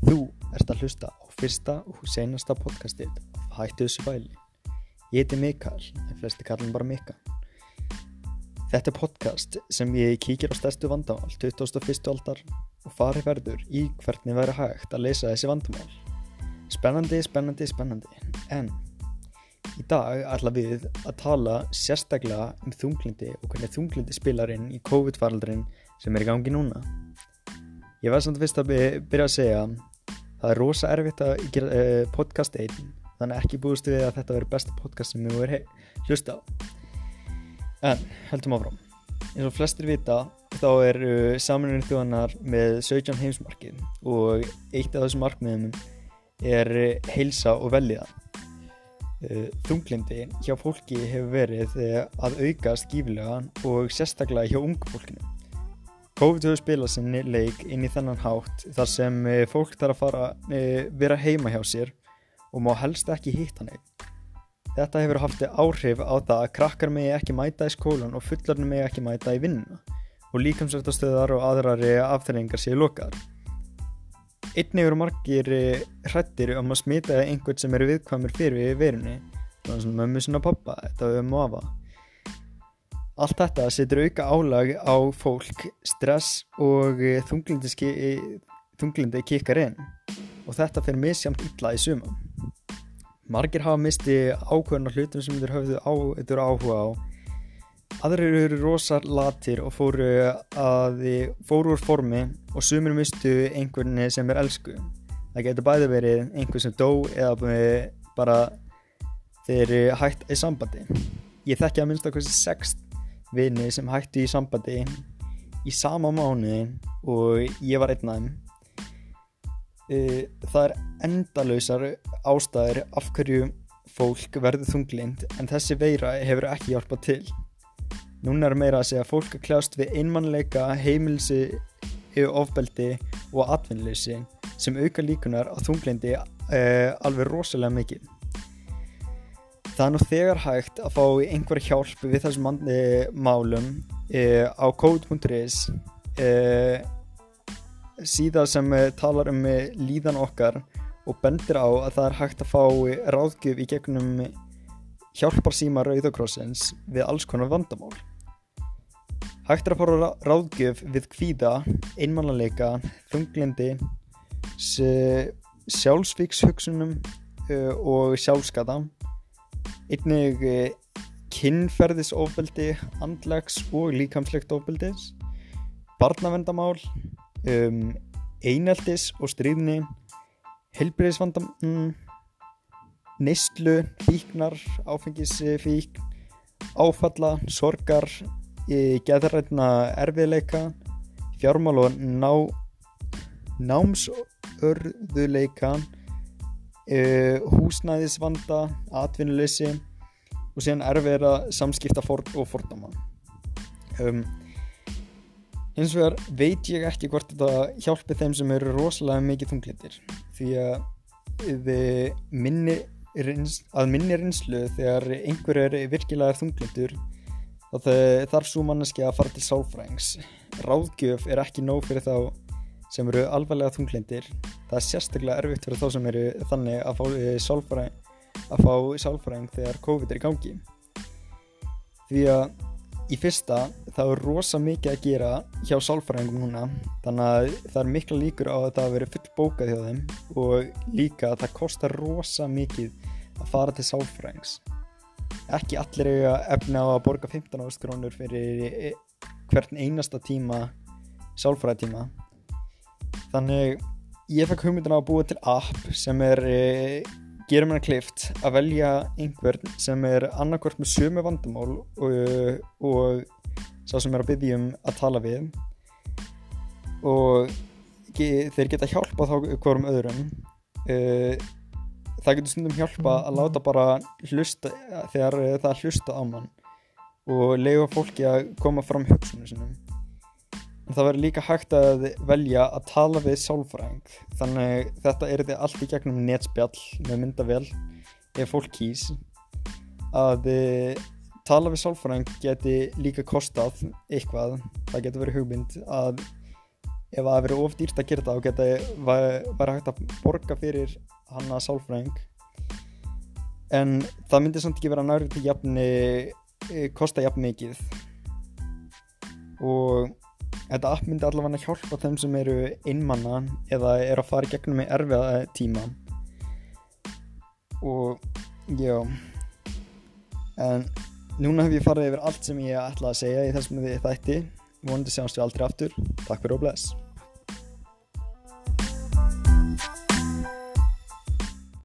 Þú ert að hlusta á fyrsta og senasta podcastið af Hættu þessu væli. Ég heiti Mikael, en flesti kallar bara Mika. Þetta er podcast sem ég kíkir á stærstu vandamál 2001. aldar og fari verður í hvernig væri hægt að leysa þessi vandamál. Spennandi, spennandi, spennandi. En í dag ætla við að tala sérstaklega um þunglindi og hvernig þunglindi spilar inn í COVID-faraldrin sem er í gangi núna. Ég var samt fyrst að byrja að segja það er rosa erfitt að gera uh, podcast einn þannig ekki búist við að þetta veri besta podcast sem við verðum hlusta á. En heldum áfram. Eins og flestir vita þá er uh, samanlunni þjóðanar með 17 heimsmarkið og eitt af þessum markmiðum er uh, heilsa og uh, þunglindi hjá fólki hefur verið að auka skífilega og sérstaklega hjá ungu fólkinu COVID hefur spilað sinni leik inn í þennan hátt þar sem eh, fólk þarf að fara eh, vera heima hjá sér og má helst ekki hitta neitt. Þetta hefur haft áhrif á það að krakkar megi ekki mæta í skólan og fullarnir megi ekki mæta í vinnuna og líkamsrættastöðar og aðrari afþrengar séu lokaðar. Einnig eru margir eh, hrættir um að smita einhvern sem eru viðkvæmur fyrir verunni, svona sem mömmu sinna pappa, þetta við um afa. Allt þetta setur auka álag á fólk, stress og eh, þunglindi kikkar inn og þetta fyrir misjamt illa í suma. Margir hafa misti ákveðna hlutum sem þeir höfðu á, áhuga á. Aðrir eru rosar latir og fóru, að, fóru úr formi og sumir mistu einhvern sem er elsku. Það getur bæði verið einhvern sem dó eða bara þeir hægt í sambandi. Ég þekki að minnst að hversi sext vini sem hættu í sambandi í sama mánu og ég var einn af þeim. Uh, það er endalausar ástæðir af hverju fólk verður þunglind en þessi veira hefur ekki hjálpað til. Núna er meira að segja að fólk er kljást við einmannleika, heimilsi ofbeldi og atvinnleysi sem auka líkunar á þunglindi uh, alveg rosalega mikið Það er nú þegar hægt að fá einhverja hjálp við þessum málum e, á code.is e, síðan sem talar um líðan okkar og bendir á að það er hægt að fá ráðgjöf í gegnum hjálparsíma Rauðakrossins við alls konar vandamál. Hægt er að fá ráðgjöf við kvíða, einmannleika, þunglindi, sjálfsvíkshugsunum og sjálfskata einnig eh, kinnferðisofbeldi, andlags og líkamslegt ofbeldis, barnavendamál, um, eineltis og stríðni, helbriðisvandam, mm, neistlu, fíknar, áfengisfík, áfalla, sorgar, geðrætna erfiðleika, fjármál og ná, námsörðuleika, uh, húsnæðisvanda, atvinnuleysi og síðan erfiðra samskipta og fordama. Um, hins vegar veit ég ekki hvort þetta hjálpi þeim sem eru rosalega mikið þunglindir því að minni, að minni reynslu þegar einhver er virkilega þunglindur þá þarf svo manneski að fara til sálfræðings. Ráðgjöf er ekki nóg fyrir þá sem eru alvarlega þunglindir það er sérstaklega erfitt fyrir þá sem eru þannig að fá eh, sálfræðing að fá sálfræðing þegar COVID er í gangi. Því að í fyrsta þá er rosa mikið að gera hjá sálfræðingum núna. Þannig að það er mikla líkur á að það veri full bókað hjá þeim og líka að það kostar rosa mikið að fara til sálfræðings. Ekki allir eiga efna á að borga 15 áskrónur fyrir eh, hvern einasta tíma sálfræðtíma þannig ég fekk hugmyndina að búa til app sem er e, gerir mér klift að velja einhvern sem er annarkvört með sömu vandamál og, og sá sem er að byggja um að tala við. Og þeir geta hjálpa þá hverjum öðrum. E, það getur stundum hjálpa að láta bara hlusta þegar það hlusta á mann og leiða fólki að koma fram hugsunum sinum það verður líka hægt að velja að tala við sálfræðing. Þannig þetta er þetta allt í gegnum netspjall með myndavel ef fólk kýs. Að e, tala við sálfræðing geti líka kostað eitthvað. Það getur verið hugmynd að ef það verið of dýrt að gera þetta og geta væri hægt að borga fyrir hann að sálfræðing. En það myndi samt ekki vera nærið til jafni kosta jafn mikið. Og þetta app myndi allavega hjálpa þeim sem eru einmanna eða er að fara í gegnum með erfiða tíma. Og já. En núna hef ég farið yfir allt sem ég ætlaði að segja í þessum þætti. Vonandi sjáumst við aldrei aftur. Takk fyrir og bless